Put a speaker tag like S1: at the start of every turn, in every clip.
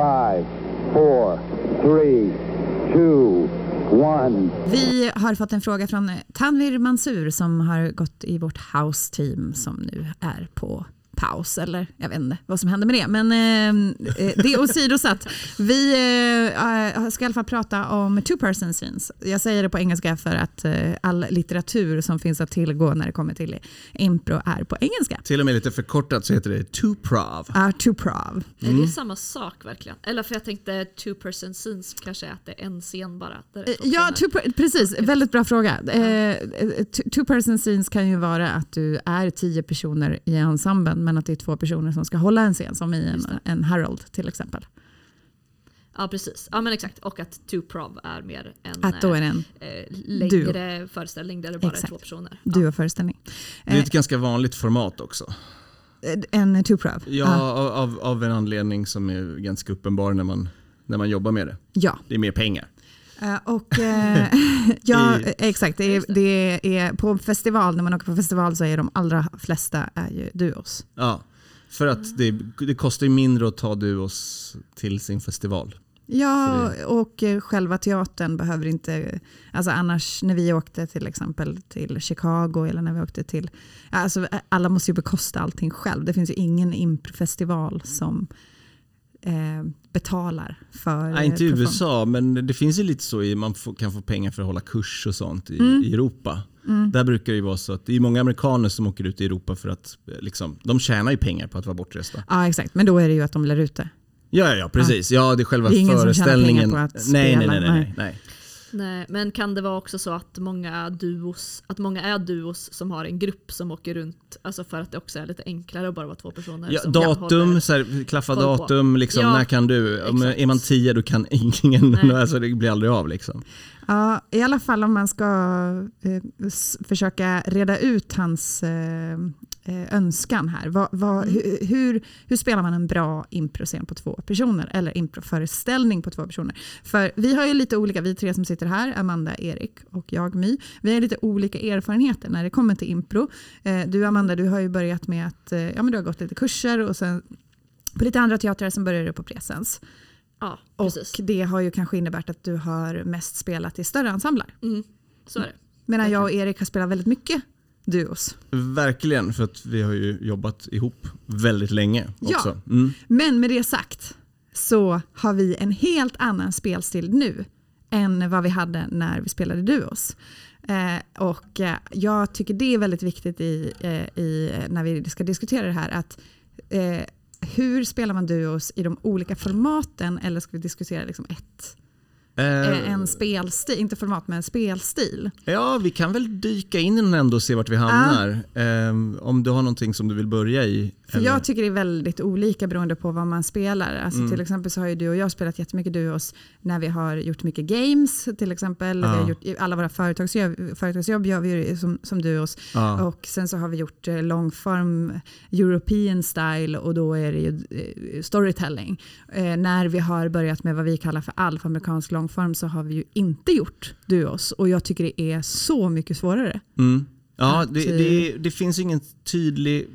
S1: Five, four, three, two, one.
S2: Vi har fått en fråga från Tanvir Mansur som har gått i vårt house team som nu är på paus eller jag vet inte vad som hände med det. Men eh, eh det är åsidosatt. Vi eh, ska i alla fall prata om two person scenes. Jag säger det på engelska för att eh, all litteratur som finns att tillgå när det kommer till impro är på engelska.
S3: Till och med lite förkortat så heter det two prov.
S2: Ja, uh, two prov. Mm.
S4: Är det mm. samma sak verkligen? Eller för jag tänkte two person scenes kanske är att det är en scen bara.
S2: ja, two, precis. Väldigt bra fråga. Uh, two person scenes kan ju vara att du är tio personer i ensemblen men att det är två personer som ska hålla en scen, som i en, en Harold till exempel.
S4: Ja precis, ja men exakt. Och att two prov är mer en,
S2: att då är en
S4: eh, längre duo. föreställning där det bara exakt. är två personer.
S2: Ja. Duo-föreställning.
S3: Det är ett eh, ganska vanligt format också.
S2: En two prov?
S3: Ja, ah. av, av en anledning som är ganska uppenbar när man, när man jobbar med det.
S2: Ja.
S3: Det är mer pengar.
S2: Uh, och, uh, ja, exakt. Det är, det är, på festival, när man åker på festival så är de allra flesta är ju duos.
S3: Ja, för att det, det kostar mindre att ta duos till sin festival.
S2: Ja, och eh, själva teatern behöver inte... Alltså annars när vi åkte till exempel till Chicago eller när vi åkte till... Alltså alla måste ju bekosta allting själv. Det finns ju ingen improfestival som eh, betalar för...
S3: Nej, inte i USA, men det finns ju lite så i man får, kan få pengar för att hålla kurs och sånt i, mm. i Europa. Mm. Där brukar det vara så att det är många amerikaner som åker ut i Europa för att eh, liksom, de tjänar ju pengar på att vara bortresta.
S2: Ja, exakt. Men då är det ju att de lär ut det.
S3: Ja, ja, precis. Ja, det är själva
S2: det är
S3: ingen
S2: föreställningen. Som pengar på att spela.
S3: Nej, nej, nej. nej.
S4: Nej, men kan det vara också så att många, duos, att många är duos som har en grupp som åker runt, alltså för att det också är lite enklare att bara vara två personer?
S3: Ja, datum, så här, klaffa datum, liksom, ja, när kan du? Exakt. Är man tio då kan ingen, alltså det blir aldrig av. Liksom.
S2: Ja, I alla fall om man ska eh, försöka reda ut hans eh önskan här. Va, va, mm. hur, hur, hur, spelar man en bra improscen på två personer? Eller improföreställning på två personer? För vi har ju lite olika, vi tre som sitter här, Amanda, Erik och jag My. Vi har lite olika erfarenheter när det kommer till impro. Eh, du Amanda, du har ju börjat med att eh, ja, men du har gått lite kurser och sen på lite andra teatrar, sen började du på Presens.
S4: Ja,
S2: och det har ju kanske inneburit att du har mest spelat i större ensembler.
S4: Mm, så är det.
S2: Medan jag och Erik har spelat väldigt mycket duos.
S3: Verkligen, för att vi har ju jobbat ihop väldigt länge också.
S2: Ja, mm. men med det sagt så har vi en helt annan spelstil nu än vad vi hade när vi spelade duos. Eh, och eh, jag tycker det är väldigt viktigt i, eh, i, när vi ska diskutera det här att eh, hur spelar man duos i de olika formaten eller ska vi diskutera liksom ett? Uh, en spelstil, inte format men en spelstil.
S3: Ja, vi kan väl dyka in i den ändå och se vart vi hamnar. Um, om du har någonting som du vill börja i?
S2: För jag tycker det är väldigt olika beroende på vad man spelar. Alltså mm. Till exempel så har ju du och jag spelat jättemycket duos när vi har gjort mycket games till exempel. Ja. Vi har gjort, alla våra företagsjobb, företagsjobb gör vi som, som duos. Ja. Och sen så har vi gjort eh, långform European style och då är det ju eh, storytelling. Eh, när vi har börjat med vad vi kallar för alfamerikansk långform så har vi ju inte gjort duos. Och jag tycker det är så mycket svårare.
S3: Mm. Ja, det, det, det, finns ingen tydlig...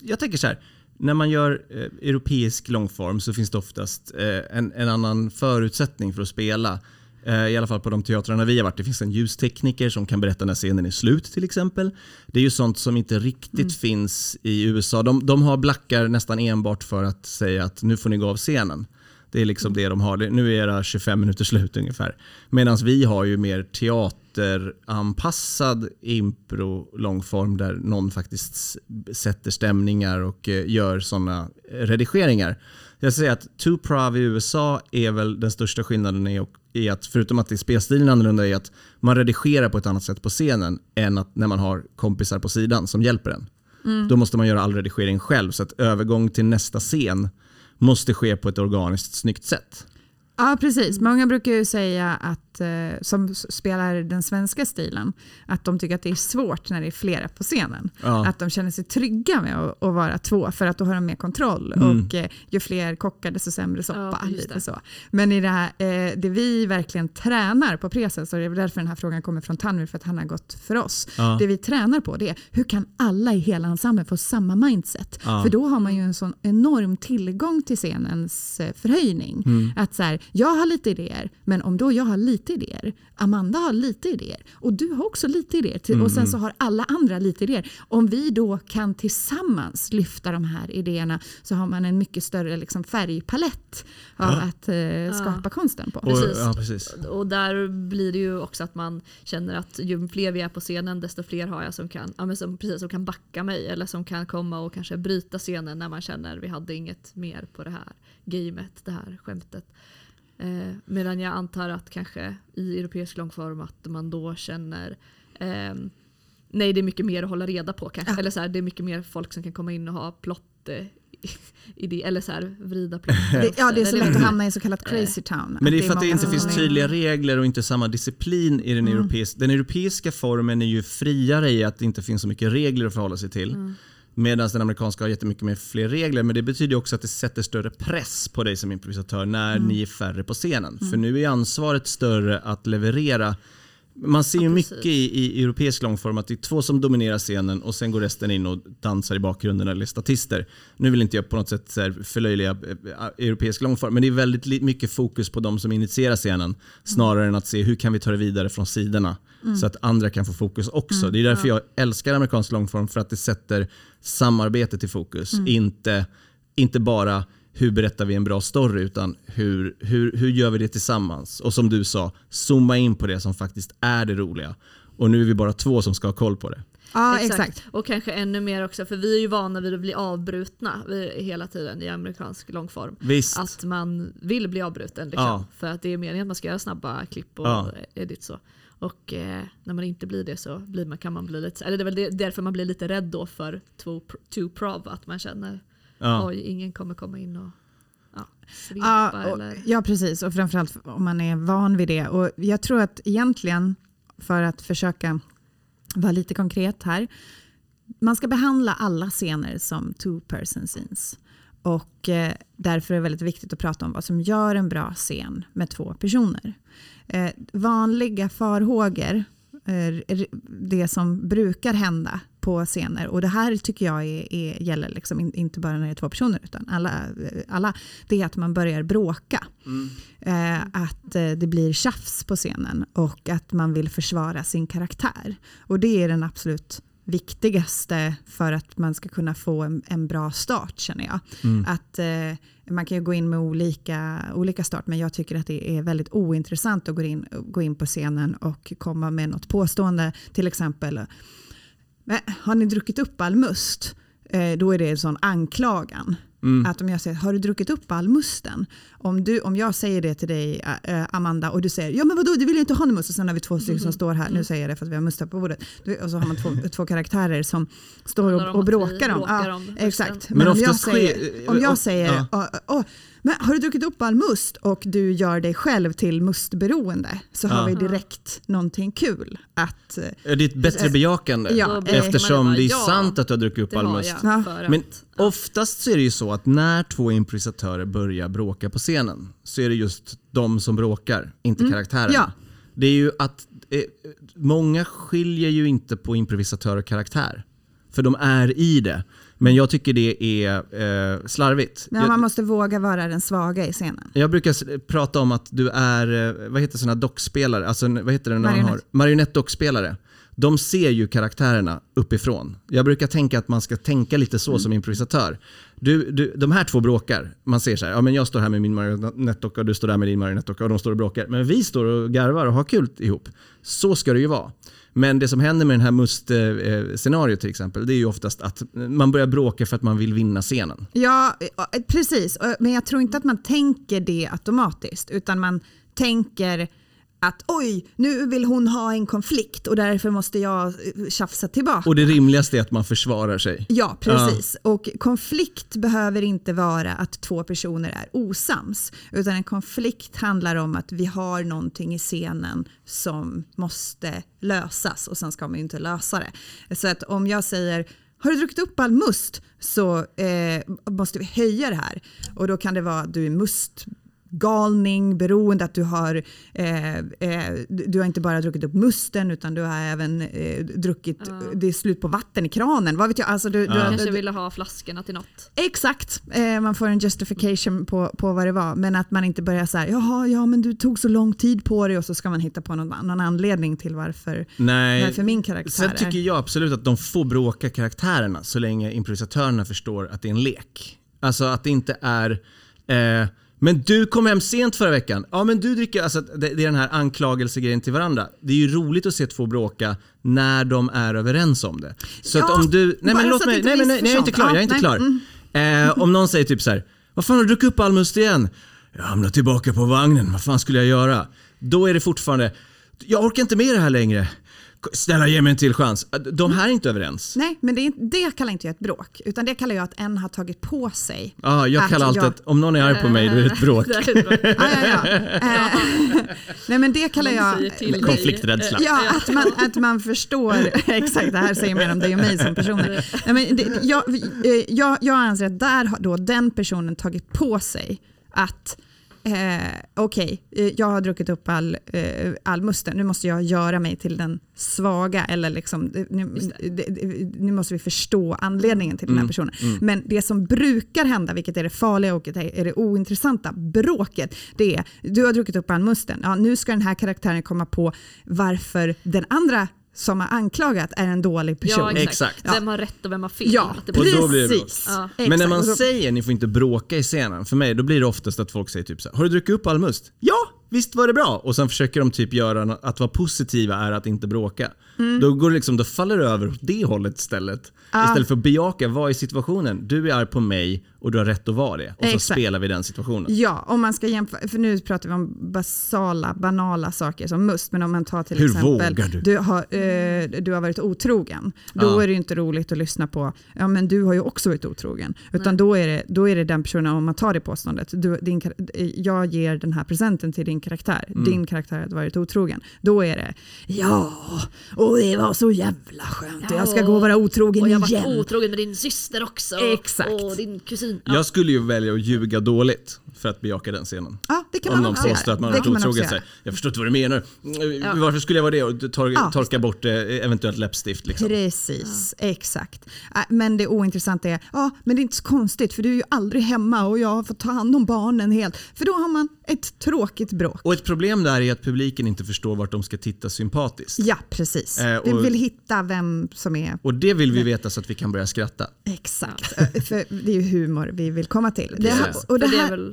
S3: jag tänker så här, när man gör eh, europeisk långform så finns det oftast eh, en, en, annan förutsättning för att spela. Eh, I alla fall på de teatrarna vi har varit. Det finns en ljustekniker som kan berätta när scenen är slut till exempel. Det är ju sånt som inte riktigt mm. finns i USA. De, de har blackar nästan enbart för att säga att nu får ni gå av scenen. Det är liksom det de har. Nu är era 25 minuter slut ungefär. Medan vi har ju mer teateranpassad impro långform där någon faktiskt sätter stämningar och eh, gör sådana redigeringar. Jag säger att Two Prov i USA är väl den största skillnaden i att förutom att det är spelstilen annorlunda är att man redigerar på ett annat sätt på scenen än att när man har kompisar på sidan som hjälper en. Mm. Då måste man göra all redigering själv så att övergång till nästa scen måste ske på ett organiskt snyggt sätt.
S2: Ja, precis. Många brukar ju säga att, eh, som spelar den svenska stilen, att de tycker att det är svårt när det är flera på scenen.
S3: Ja.
S2: Att de känner sig trygga med att, att vara två, för att då har de mer kontroll.
S3: Mm.
S2: Och eh, ju fler kockar, desto sämre soppa.
S4: Ja,
S2: lite så. Men i det, här, eh, det vi verkligen tränar på Presens, och det är därför den här frågan kommer från Tanvir, för att han har gått för oss.
S3: Ja.
S2: Det vi tränar på det är hur kan alla i hela ensemblen få samma mindset? För då har man ju en sån enorm tillgång till scenens förhöjning.
S3: Mm.
S2: Att så här, jag har lite idéer, men om då jag har lite idéer, Amanda har lite idéer och du har också lite idéer till, och sen
S3: Mm.
S2: så har alla andra lite idéer. Om vi då kan tillsammans lyfta de här idéerna så har man en mycket större liksom, färgpalett av att eh, skapa konsten på.
S3: Och,
S4: Precis.
S3: ja, precis.
S4: Och där blir det ju också att man känner att ju fler vi är på scenen desto fler har jag som kan, ja, men som, precis, som kan backa mig eller som kan komma och kanske bryta scenen när man känner vi hade inget mer på det här gamet, det här skämtet. Eh, medan jag antar att kanske i europeisk långform att man då känner ehm, Nej det är mycket mer att hålla reda på kanske.
S2: Ja.
S4: Eller så här, det är mycket mer folk som kan komma in och ha plott eh, idé, eller så här, vrida plott.
S2: Det, ja, det är så lätt att hamna i så kallat crazy town.
S3: Men det är för att det inte finns
S2: är-
S3: tydliga regler och inte samma disciplin i den europeiska. Den europeiska formen är ju friare i att det inte finns så mycket regler att förhålla sig till. Medan den amerikanska har jättemycket mer fler regler. Men det betyder också att det sätter större press på dig som improvisatör när ni är färre på scenen. För nu är ansvaret större att leverera. Man ser ju
S4: Ja,
S3: mycket i, i europeisk långform att det är två som dominerar scenen och sen går resten in och dansar i bakgrunden eller är statister. Nu vill inte jag på något sätt förlöjliga eh, europeisk långform men det är väldigt mycket fokus på de som initierar scenen snarare än att se hur kan vi ta det vidare från sidorna så att andra kan få fokus också. det är därför jag älskar amerikansk långform för att det sätter samarbetet i fokus. Inte, inte bara hur berättar vi en bra story utan hur, hur, hur gör vi det tillsammans? Och som du sa, zooma in på det som faktiskt är det roliga. Och nu är vi bara två som ska ha koll på det.
S2: Ja, exakt.
S4: Och kanske ännu mer också, för vi är ju vana vid att bli avbrutna hela tiden i amerikansk långform.
S3: Visst.
S4: Att man vill bli avbruten liksom,
S3: Ja.
S4: för att det är meningen att man ska göra snabba klipp och
S3: Ja.
S4: edit så. Och eh, när man inte blir det så blir man, kan man bli lite, eller det är väl därför man blir lite rädd då för two, two prov, att man känner
S3: Ja.
S4: oj ingen kommer komma in och ja, svepa
S2: Ja, och,
S4: eller...
S2: ja, precis. Och framförallt om man är van vid det. Och jag tror att egentligen, för att försöka vara lite konkret här, man ska behandla alla scener som two person scenes. Och eh, därför är det väldigt viktigt att prata om vad som gör en bra scen med två personer. Eh, vanliga farhågor, eh, det som brukar hända på scener, och det här tycker jag är, är, gäller liksom in, inte bara när det är två personer, utan alla, eh, alla det är att man börjar bråka. Eh, att eh, det blir tjafs på scenen och att man vill försvara sin karaktär. Och det är den absolut viktigaste för att man ska kunna få en, en bra start känner jag. Att, eh, man kan ju gå in med olika, olika start men jag tycker att det är väldigt ointressant att gå in, gå in på scenen och komma med något påstående. Till exempel, "Men, har ni druckit upp all must? Eh, då är det en sån anklagan. Att om jag säger, har du druckit upp all musten? Om, du, om jag säger det till dig, eh, Amanda, och du säger, ja men vadå, du vill ju inte ha någon must. Och sen har vi två stycken som står här, nu säger jag det för att vi har must här på bordet. Och så har man två, två karaktärer som står och, och bråkar om. Ja, exakt.
S3: Men
S2: Men, om, jag säger, om jag säger,
S3: ja.
S2: "Åh, åh, men har du druckit upp all must och du gör dig själv till mustberoende så har
S3: Ja.
S2: vi direkt någonting kul att... eh,
S3: Det är ett bättre bejakande
S2: Ja, eh,
S3: eftersom
S4: bara,
S3: det är
S4: ja,
S3: sant att du har druckit upp all
S4: har
S3: must.
S4: jag
S3: Men
S4: att,
S3: oftast så är det ju så att när två improvisatörer börjar bråka på scenen så är det just de som bråkar, inte karaktären.
S2: Ja.
S3: Det är ju att eh, många skiljer ju inte på improvisatör och karaktär. För de är i det. Men jag tycker det är eh, slarvigt.
S2: Men
S3: jag,
S2: man måste våga vara den svaga i scenen.
S3: jag brukar prata om att du är, eh, vad heter sådana dockspelare, alltså vad heter det när man har
S2: Marionett.
S3: marionettdockspelare. De ser ju karaktärerna uppifrån. Jag brukar tänka att man ska tänka lite så som improvisatör. Du, du, de här två bråkar, man ser så här, ja men jag står här med min marionettdocka och du står där med din marionettdocka och de står och bråkar. Men vi står och garvar och har kul ihop. Så ska det ju vara. Men det som händer med den här must-scenariot till exempel, det är ju oftast att man börjar bråka för att man vill vinna scenen.
S2: Ja, eh, precis. Men jag tror inte att man tänker det automatiskt, utan man tänker att oj, nu vill hon ha en konflikt och därför måste jag eh, tjafsa tillbaka.
S3: Och det rimligaste är att man försvarar sig.
S2: Ja, precis. Ja. Och konflikt behöver inte vara att två personer är osams. Utan en konflikt handlar om att vi har någonting i scenen som måste lösas och sen ska man ju inte lösa det. Så att om jag säger har du druckit upp all must så eh, måste vi höja det här. Och då kan det vara att du är must galning, beroende, att du har, eh, eh, du har inte bara druckit upp musten utan du har även eh, druckit, ja. det är slut på vatten i kranen. Vad vet jag? Alltså du,
S4: ja. du kanske ville ha flaskorna till något.
S2: Exakt, eh, man får en justification på, på vad det var. Men att man inte börjar så här, jaha, ja men du tog så lång tid på dig och så ska man hitta på någon, någon anledning till varför,
S3: Nej.
S2: varför min karaktär
S3: Sen tycker jag absolut att de får bråka karaktärerna så länge improvisatörerna förstår att det är en lek. Alltså att det inte är eh, men du kom hem sent förra veckan. Ja, men du dricker... Alltså, det, det är den här anklagelsegrejen till varandra. Det är ju roligt att se två bråka när de är överens om det. Så
S2: ja,
S3: att om du... Nej, men låt mig... Nej, men nej, jag är inte klar. Jag är inte klar. Mm. Eh, om någon säger typ så här. Vad fan har du druckit upp all must igen? Jag hamnade tillbaka på vagnen. Vad fan skulle jag göra? Då är det fortfarande... Jag orkar inte med det här längre. Snälla ge mig en till chans. De här är inte överens.
S2: Nej, men det, det kallar inte jag ett bråk. Utan det kallar jag att en har tagit på sig.
S3: Ja, jag kallar alltid jag... att om någon är arg på mig, då är det ett bråk.
S2: ja, ja, ja. Eh, nej, men det kallar jag...
S3: Konflikträdsla.
S2: Ja, att man, att man förstår. Exakt, det här säger mer om dig och mig som personer. Nej, men det, jag, eh, jag, jag anser att där har då den personen tagit på sig att eh, okej, okay, eh, jag har druckit upp all, eh, all musten, nu måste jag göra mig till den svaga, eller liksom, eh, nu, nu måste vi förstå anledningen till mm, den här mm, personen. Mm. Men det som brukar hända, vilket är det farliga och är det ointressanta, bråket, det är, du har druckit upp all musten, ja, nu ska den här karaktären komma på varför den andra som har anklagat är en dålig person.
S4: Ja, exakt. exakt. Ja. Vem har rätt och vem har fel?
S2: Ja, precis.
S3: Ja. Men när man säger ni får inte bråka i scenen, för mig då blir det oftast att folk säger typ så här, har du druckit upp all must? Ja, visst var det bra? Och sen försöker de typ göra att vara positiva är att inte bråka. Mm. Då, går det liksom, då faller det över åt det hållet istället. Ah. Istället för att bejaka, vad är situationen? Du är arg på mig och du har rätt att vara det. Och Exakt. så spelar vi den situationen.
S2: Ja, om man ska jämföra, för nu pratar vi om basala, banala saker som must, men om man tar till
S3: Hur
S2: exempel,
S3: vågar du?
S2: Du har, eh, du har varit otrogen. Då ah. är det inte roligt att lyssna på, ja men du har ju också varit otrogen. Utan då är, det, då är det den personen, om man tar det påståendet, du, din, jag ger den här presenten till din karaktär, mm. din karaktär har varit otrogen. Då är det, ja, och det var så jävla skönt, ja, jag ska gå och vara otrogen igen. Och jag
S4: var otrogen med din syster också.
S2: Exakt.
S4: Och din kusin.
S3: Ja. Jag skulle ju välja att ljuga dåligt för att bejaka den scenen.
S2: Ja, det kan
S3: Om
S2: man
S3: någon påstår att man har varit otrogen. Jag förstår inte vad du menar. Ja. Varför skulle jag vara det? Och tor ja, torka bort eh, eventuellt läppstift. Liksom.
S2: Precis, ja. exakt. Äh, men det ointressanta är, ja men det är inte så konstigt för du är ju aldrig hemma och jag har fått ta hand om barnen helt. För då har man ett tråkigt bråk.
S3: Och ett problem där är att publiken inte förstår vart de ska titta sympatiskt.
S2: Ja, precis. Eh, och, vi vill hitta vem som är...
S3: Och det vill vi veta så att vi kan börja skratta.
S2: Exakt, för det är ju humor vi vill komma till.
S4: Det här, och det här,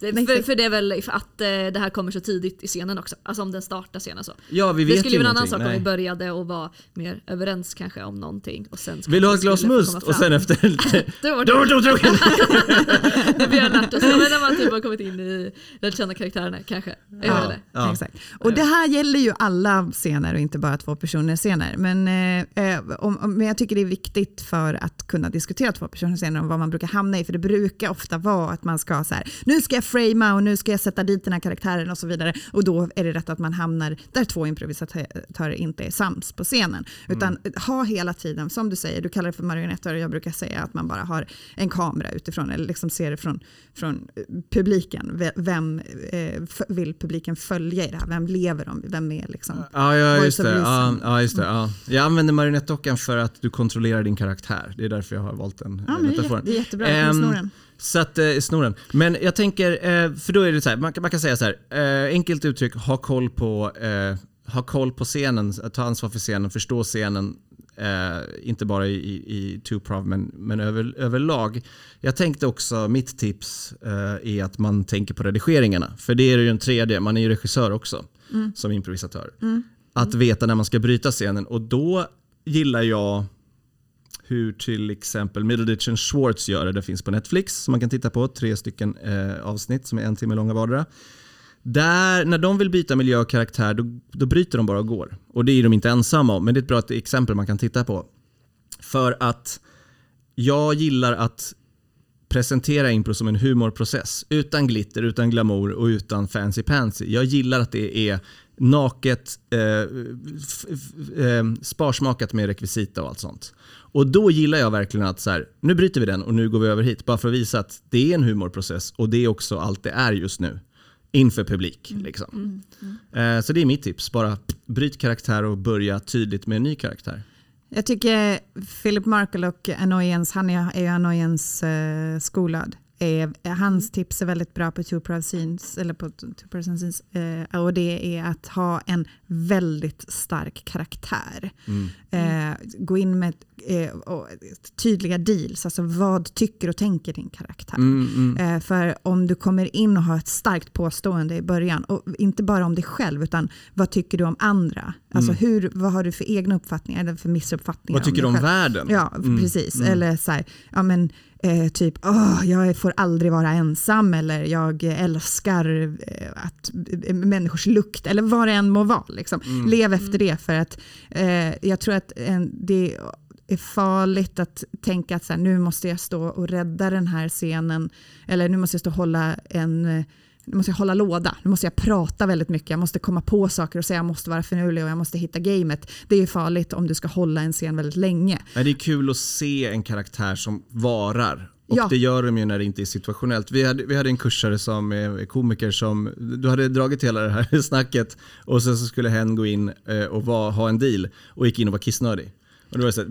S4: det, för, för, det är väl att eh, det här kommer så tidigt i scenen också. Alltså om den startar senare så.
S3: Ja, vi vet
S4: det skulle
S3: ju
S4: vara en annan sak om vi började och var mer överens kanske om någonting. Och sen
S3: Vill du ha ett glas must? Och sen efter
S4: Du var otrogen! det blir lärt oss. Men när man typ har kommit in i den kända karaktärerna kanske.
S2: Ja. Ja. Exakt. Och det här gäller ju alla scener och inte bara två personer scener. Men, eh, eh, om, men jag tycker det är viktigt för att kunna diskutera två personer scener om vad man brukar hamna i. För det brukar ofta vara att man ska så här, nu ska jag framea och nu ska jag sätta dit den här karaktären och så vidare. Och då är det rätt att man hamnar där två improvisatörer inte är sams på scenen. Utan mm. ha hela tiden, som du säger, du kallar det för marionetter och jag brukar säga att man bara har en kamera utifrån eller liksom ser det från, från eh, publiken. Vem eh, vill publiken följa i det här? Vem lever de? Vem är liksom
S3: Ja, ja, just det. Ja, ja, just det. Ja. Jag använder marionettdockan för att du kontrollerar din karaktär. Det är därför jag har valt den
S2: ja, metaforen. Det är jättebra, um,
S3: så att, eh, snoren. Men jag tänker, eh, för då är det så här, man, man, kan säga så här, eh, enkelt uttryck, ha koll på eh, ha koll på scenen, ta ansvar för scenen, förstå scenen, eh, inte bara i, i, Tuprov men, men över, överlag. Jag tänkte också, mitt tips eh, är att man tänker på redigeringarna. För det är ju en tredje, man är ju regissör också mm. som improvisatör. Mm. Att veta när man ska bryta scenen och då gillar jag hur till exempel Middleditch and Schwartz gör det. Det finns på Netflix som man kan titta på. Tre stycken eh, avsnitt som är en timme långa vardera. Där, när de vill byta miljö och karaktär, då, då bryter de bara och går. Och det är de inte ensamma om, men det är ett bra exempel man kan titta på. För att jag gillar att presentera impro som en humorprocess. Utan glitter, utan glamour och utan fancy pansy. Jag gillar att det är naket, eh, f- f- eh, sparsmakat med rekvisita och allt sånt. Och då gillar jag verkligen att så här, nu bryter vi den och nu går vi över hit. Bara för att visa att det är en humorprocess och det är också allt det är just nu. Inför publik. Liksom. Eh, så det är mitt tips. Bara bryt karaktär och börja tydligt med en ny karaktär.
S2: Jag tycker Philip Markle och Annoyance, han är, är ju Annoyance eh, skolad. Är, hans tips är väldigt bra på two person scenes, eller på two person scenes, eh, och det är att ha en väldigt stark karaktär. Eh, gå in med eh, och, tydliga deals, alltså vad tycker och tänker din karaktär?
S3: Mm, mm.
S2: Eh, för om du kommer in och har ett starkt påstående i början, och inte bara om dig själv, utan vad tycker du om andra? Alltså hur, vad har du för egna uppfattningar eller för missuppfattningar?
S3: Vad tycker du om
S2: själv?
S3: världen?
S2: Ja,
S3: Mm,
S2: precis.
S3: mm.
S2: Eller så här, ja men eh, typ, åh, jag får aldrig vara ensam eller jag älskar eh, att, eh, människors lukt eller vad det än må vara. Liksom.
S3: Mm.
S2: Lev efter det för att eh, jag tror att en, det är farligt att tänka att så här, nu måste jag stå och rädda den här scenen eller nu måste jag stå och hålla en eh, nu måste jag hålla låda, nu måste jag prata väldigt mycket, jag måste komma på saker och säga jag måste vara finurlig och jag måste hitta gamet. Det är farligt om du ska hålla en scen väldigt länge.
S3: Nej, det är kul att se en karaktär som varar. Och
S2: Ja.
S3: det gör de ju när det inte är situationellt. Vi hade, vi hade en kursare som är komiker som, du hade dragit hela det här snacket och sen så skulle hen gå in eh, och var, ha en deal och gick in och var kissnödig. Och då var det så här,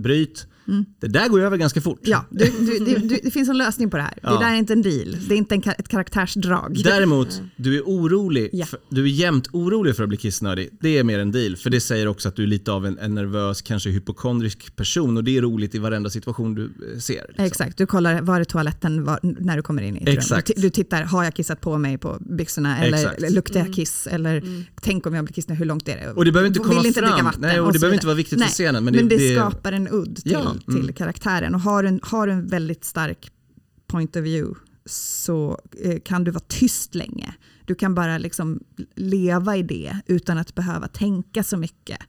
S3: bryt, det där går ju över ganska fort.
S2: Mm. Ja, du, du, du, du, det finns en lösning på det här.
S3: Ja.
S2: Det där är inte en deal, det är inte en, ett karaktärsdrag.
S3: Däremot, du är orolig,
S2: Ja.
S3: för, du är jämt orolig för att bli kissnödig. Det är mer en deal, för det säger också att du är lite av en, en nervös, kanske hypokondrisk person och det är roligt i varenda situation du eh, ser. liksom.
S2: Exakt, du kollar var är toaletten var, när du kommer in i ett
S3: Exakt.
S2: rum. Du, du tittar, har jag kissat på mig på byxorna eller
S3: Exakt.
S2: luktar jag kiss? Eller tänk om jag blir kissnödig, hur långt är det?
S3: Och det behöver inte
S2: Vill
S3: komma
S2: inte dricka
S3: fram.
S2: vatten
S3: Nej, och det
S2: så
S3: behöver inte vara viktigt för
S2: Nej,
S3: scenen, men
S2: Men
S3: det-
S2: det,
S3: det-
S2: skapar en udd till,
S3: Ja, mm.
S2: till karaktären. Och har du en, har du en väldigt stark point of view så eh, kan du vara tyst länge. Du kan bara liksom leva i det utan att behöva tänka så mycket.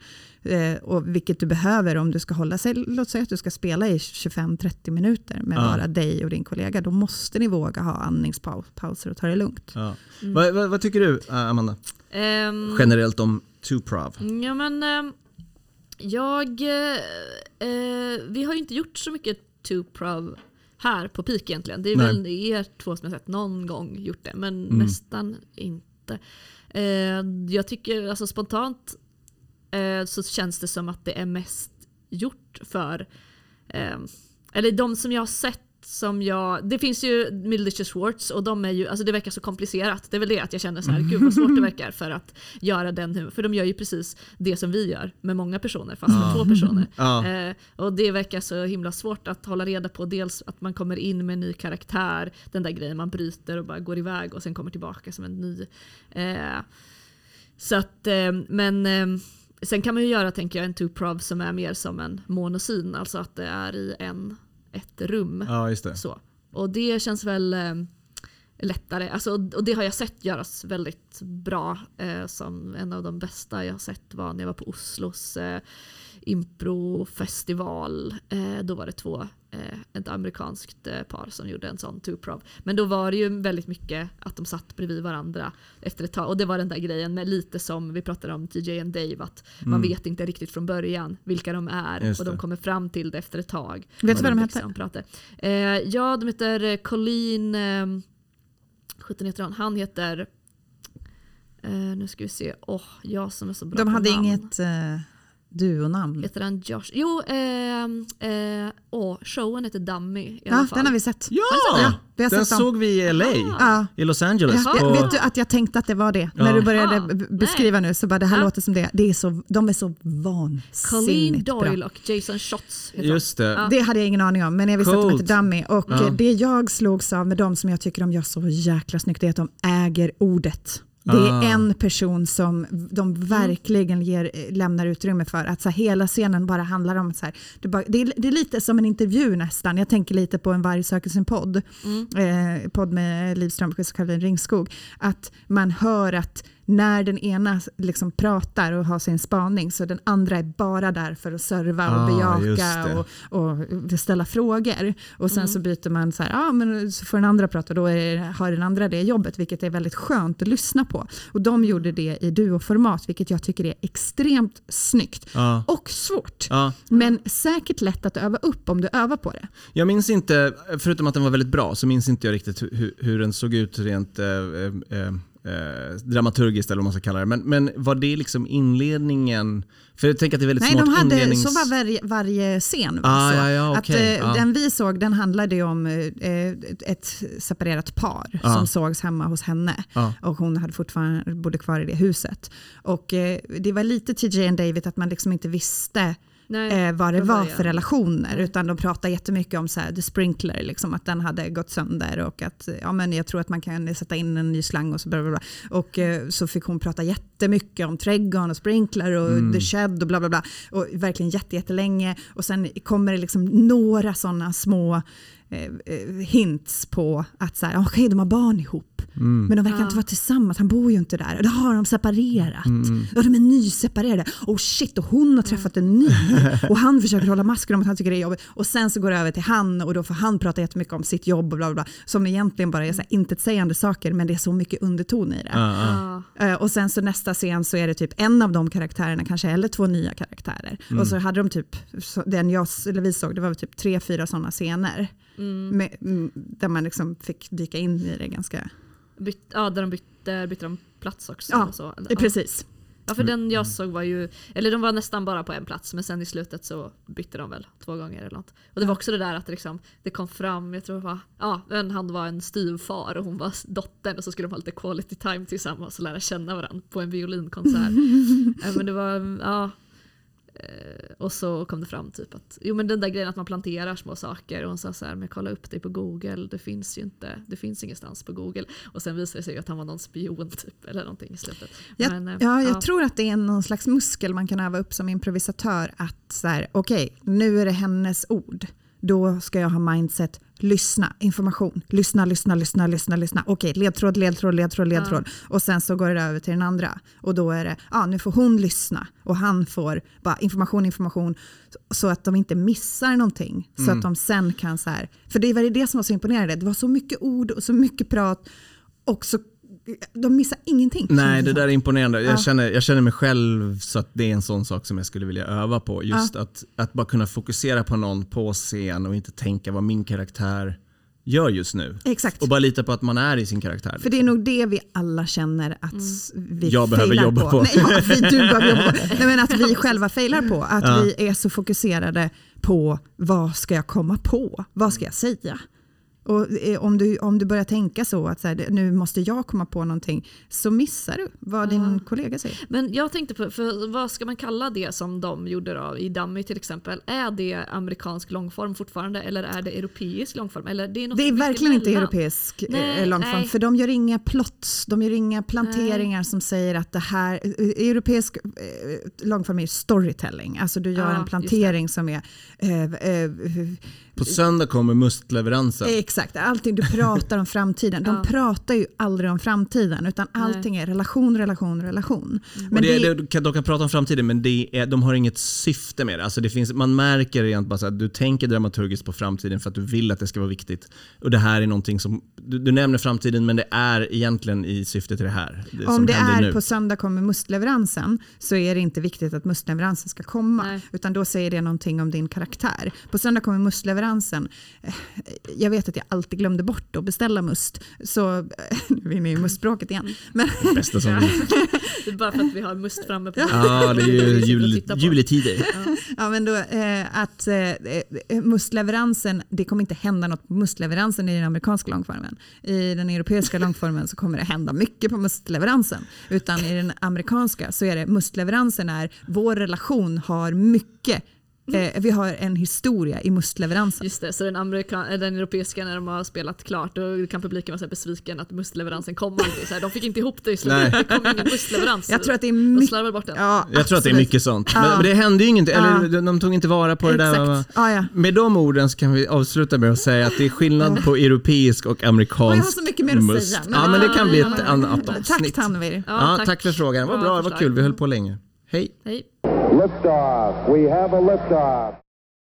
S2: Eh, och vilket du behöver om du ska hålla sig, låt säga att du ska spela i 25-30 minuter med
S3: Ja.
S2: bara dig och din kollega. Då måste ni våga ha andningspauser och ta det lugnt.
S3: Ja. Vad, vad, vad tycker du, eh, Amanda?
S4: Ehm,
S3: Generellt om Tuprov?
S4: Ja men ehm, jag, eh, eh, vi har ju inte gjort så mycket two-prov här på PIK egentligen. Det är
S3: Nej.
S4: väl er två som jag sett någon gång gjort det, men nästan inte. Eh, jag tycker alltså spontant eh, så känns det som att det är mest gjort för, eh, eller de som jag har sett som jag, det finns ju Mildelicious Schwartz och de är ju, alltså det verkar så komplicerat. Det är väl det att jag känner så här, gud vad svårt det verkar för att göra den humorn. För de gör ju precis det som vi gör med många personer fast med två personer.
S3: Ja.
S4: Eh, och det verkar så himla svårt att hålla reda på. Dels att man kommer in med en ny karaktär, den där grejen man bryter och bara går iväg och sen kommer tillbaka som en ny. Eh, så att, eh, men eh, sen kan man ju göra, tänker jag, en two-prov som är mer som en monosyn, alltså att det är i en, ett rum.
S3: Ja, just det.
S4: Så. Och det känns väl eh, lättare. Alltså, och det har jag sett göras väldigt bra. Eh, som en av de bästa jag har sett var när jag var på Oslos eh, improfestival. Eh, då var det två, ett amerikanskt eh, par som gjorde en sån two-prov. Men då var det ju väldigt mycket att de satt bredvid varandra efter ett tag. Och det var den där grejen med lite som vi pratade om TJ and Dave, att man vet inte riktigt från början vilka de är
S3: Mm. Just
S4: och de kommer fram till det efter ett tag.
S2: Vet du vad de
S4: liksom pratar. Eh, ja, de heter eh, Colleen... Eh, 17 heter han. Han heter... Eh, nu ska vi se. Åh, jag som är så bra
S2: De hade
S4: namn.
S2: inget uh, duonamn.
S4: Heter han Josh? Jo, ehm, eh, åh, showen heter Dummy i alla
S2: Ja,
S4: fall.
S2: den har vi sett.
S3: Ja!
S2: Ja, vi har
S3: den
S2: sett dem.
S3: såg vi i LA,
S2: Ja.
S3: i Los Angeles.
S2: Ja,
S3: på,
S2: vet du att jag tänkte att det var det?
S3: Ja.
S2: När du började
S4: Ah,
S2: b- beskriva nu så bara det här
S4: Ja.
S2: låter som det. det är så, de är så
S4: Colleen
S2: vansinnigt
S4: Doyle
S2: bra.
S4: och Jason Schotts heter
S3: Just det.
S4: Ja.
S2: Det hade jag ingen aning om, men jag visste att de
S3: Coolt.
S2: hette Dummy. Och
S3: Ja.
S2: eh, det jag slogs av med dem som jag tycker de gör så jäkla snyggt, det är att de äger ordet. Det är
S3: Ah.
S2: en person som de verkligen ger, lämnar utrymme för. Att så här, hela scenen bara handlar om... Så här, det, bara, det, är, det är lite som en intervju nästan. Jag tänker lite på En varg söker sin podd. Eh, podd med Liv Strömquist och Caroline Ringskog. Att man hör att när den ena liksom pratar och har sin spaning så den andra är bara där för att serva och
S3: Ah,
S2: bejaka och, och ställa frågor. Och sen så byter man så här, ja men så får den andra prata och då är det, har den andra det jobbet, vilket är väldigt skönt att lyssna på. Och de gjorde det i duoformat, vilket jag tycker är extremt snyggt.
S3: Ja.
S2: Och svårt.
S3: Ja.
S2: Men säkert lätt att öva upp om du övar på det.
S3: Jag minns inte, förutom att den var väldigt bra, så minns inte jag riktigt hur, hur den såg ut rent eh, eh, eh, dramaturgiskt eller vad man ska kalla det. Men, men var det liksom inledningen? För jag tänker att det är väldigt
S2: Nej,
S3: smart
S2: de hade,
S3: inlednings...
S2: så var varje, varje scen. var
S3: Ah,
S2: så.
S3: ja, ja,
S2: att,
S3: okej,
S2: eh,
S3: ja.
S2: Den vi såg den handlade om eh, ett separerat par
S3: Ja.
S2: som sågs hemma hos henne.
S3: Ja.
S2: Och hon hade fortfarande bodde kvar i det huset. Och eh, det var lite TJ och David att man liksom inte visste
S4: Nej,
S2: eh, vad det var för relationer. Utan de pratade jättemycket om så här, the sprinkler, liksom, att den hade gått sönder och att ja, men jag tror att man kan sätta in en ny slang och så bla bla bla. Och eh, så fick hon prata jättemycket om trädgården och sprinkler och the shed och bla bla bla. Och verkligen jätte, jättelänge. Och sen kommer det liksom några sådana små hints på att så här, okej de har barn ihop. Men de verkar
S4: Ja.
S2: inte vara tillsammans, han bor ju inte där. Då har de separerat.
S3: Mm.
S2: Ja, de är nyseparerade. Oh shit, och hon har träffat en ny. Och han försöker hålla masken om att han tycker det är jobbigt. Och sen så går det över till han och då får han prata jättemycket om sitt jobb och bla bla bla. Som egentligen bara är så här intetsägande saker men det är så mycket underton i det.
S3: Ja, ja.
S4: Ja.
S2: Eh, Och sen så nästa scen så är det typ en av de karaktärerna kanske eller två nya karaktärer.
S3: Mm.
S2: Och så hade de typ, den jag, eller vi såg, det var typ tre, fyra sådana scener. Med, mm, där man liksom fick dyka in i det ganska...
S4: Byt, ja, där de bytte, bytte de plats också.
S2: Ja,
S4: och så.
S2: eh, Precis.
S4: Ja, för den jag såg var ju, eller de var nästan bara på en plats men sen i slutet så bytte de väl två gånger eller något. Och det var också det där att det, liksom, det kom fram, jag tror det var, ja, men han var en styvfar och hon var dottern och så skulle de ha lite quality time tillsammans och lära känna varandra på en violinkonsert. Ja, men det var, ja. Och så kom det fram typ att, jo men den där grejen att man planterar små saker och hon sa så här, men kolla upp det på google, det finns ju inte, det finns ingenstans på google. Och sen visade det sig att han var någon spion typ eller någonting i slutet.
S2: Jag,
S4: Men, eh,
S2: ja, jag tror att det är någon slags muskel man kan öva upp som improvisatör. Att så här, okej, nu är det hennes ord. Då ska jag ha mindset, lyssna, information, lyssna, lyssna, lyssna, lyssna, lyssna. Okej, ledtråd, ledtråd, ledtråd, ledtråd. Och sen så går det över till den andra. Och då är det, ja nu får hon lyssna och han får bara information, information. Så att de inte missar någonting. Så att de sen kan så här, för det var det som var så imponerande. Det var så mycket ord och så mycket prat. Och så, de missar ingenting.
S3: Nej, det där är imponerande. Jag,
S2: Ja.
S3: känner, jag känner mig själv så att det är en sån sak som jag skulle vilja öva på. Just att, att bara kunna fokusera på någon på scen och inte tänka vad min karaktär gör just nu.
S2: Exakt.
S3: Och bara lita på att man är i sin karaktär.
S2: För det är nog det vi alla känner att vi
S3: Jag behöver jobba på.
S2: Nej, ja, vi, du behöver jobba på. Nej, men att vi själva failar på. Att vi är så fokuserade på vad ska jag komma på? Vad ska jag säga? Och eh, om du, om du börjar tänka så att så här, nu måste jag komma på någonting så missar du vad din kollega säger.
S4: Men jag tänkte på, för vad ska man kalla det som de gjorde då i Dummy till exempel? Är det amerikansk långform fortfarande eller är det europeisk långform? Eller det är, något
S2: Det är verkligen inte europeisk eh,
S4: Nej,
S2: långform,
S4: nej.
S2: för de gör inga plots, de gör inga planteringar som säger att det här, eh, europeisk långform är storytelling, alltså du gör
S4: Ja,
S2: en plantering som är eh, eh,
S3: På söndag kommer mustleveransen.
S2: Exakt, allting du pratar om framtiden. De
S4: Ja.
S2: pratar ju aldrig om framtiden utan allting är relation, relation, relation. Men
S3: och det,
S2: det,
S3: det, kan- de kan prata om framtiden men det är, de har inget syfte med det. Alltså det finns, man märker rent bara så att du tänker dramaturgiskt på framtiden för att du vill att det ska vara viktigt. Och det här är någonting som, du, du nämner framtiden men det är egentligen i syfte till det här. Det
S2: om
S3: som
S2: det är
S3: nu.
S2: på söndag kommer mustleveransen så är det inte viktigt att mustleveransen ska komma.
S4: Nej.
S2: Utan då säger det någonting om din karaktär. På söndag kommer mustleveransen. Eh, Jag vet att jag alltid glömde bort att beställa must. Så, nu är vi inne i mustspråket igen. Men,
S3: bästa som
S4: Ja. Det är bara för att vi har must framme på
S3: Ja, det är ju jul, juletider.
S2: Ja, men då, eh, att eh, eh, mustleveransen, det kommer inte hända något på mustleveransen i den amerikanska långformen. I den europeiska långformen så kommer det hända mycket på mustleveransen. Utan i den amerikanska så är det mustleveransen är, vår relation har mycket Eh, vi har en historia i mustleveransen.
S4: Just det, så den, amerikan- äh, den europeiska när de har spelat klart då kan publiken vara så här besviken att mustleveransen kom aldrig. Så här, de fick inte ihop det i slutet.
S3: Nej.
S4: Det kom ingen mustleverans.
S2: Jag tror att det är
S4: de
S2: mycket...
S4: slarvade bort den.
S2: Ja,
S3: Jag tror att det är mycket sånt.
S2: Ja.
S3: Men, men det hände ju ingenting, eller
S2: Ja.
S3: de, de tog inte vara på det där. va?
S2: Exakt. Ja, ja.
S3: Med de orden så kan vi avsluta med att säga att det är skillnad på europeisk och
S2: Och jag
S3: amerikansk
S2: har så mycket mer att
S3: must.
S2: säga.
S3: Ja, men det kan bli ett annat
S2: Tack
S3: avsnitt.
S2: Tanvir.
S3: Ja, tack. för frågan. Var
S4: Bra förslag.
S3: kul. Vi höll på länge. Hej.
S4: Hej.
S1: Liftoff. We have a liftoff.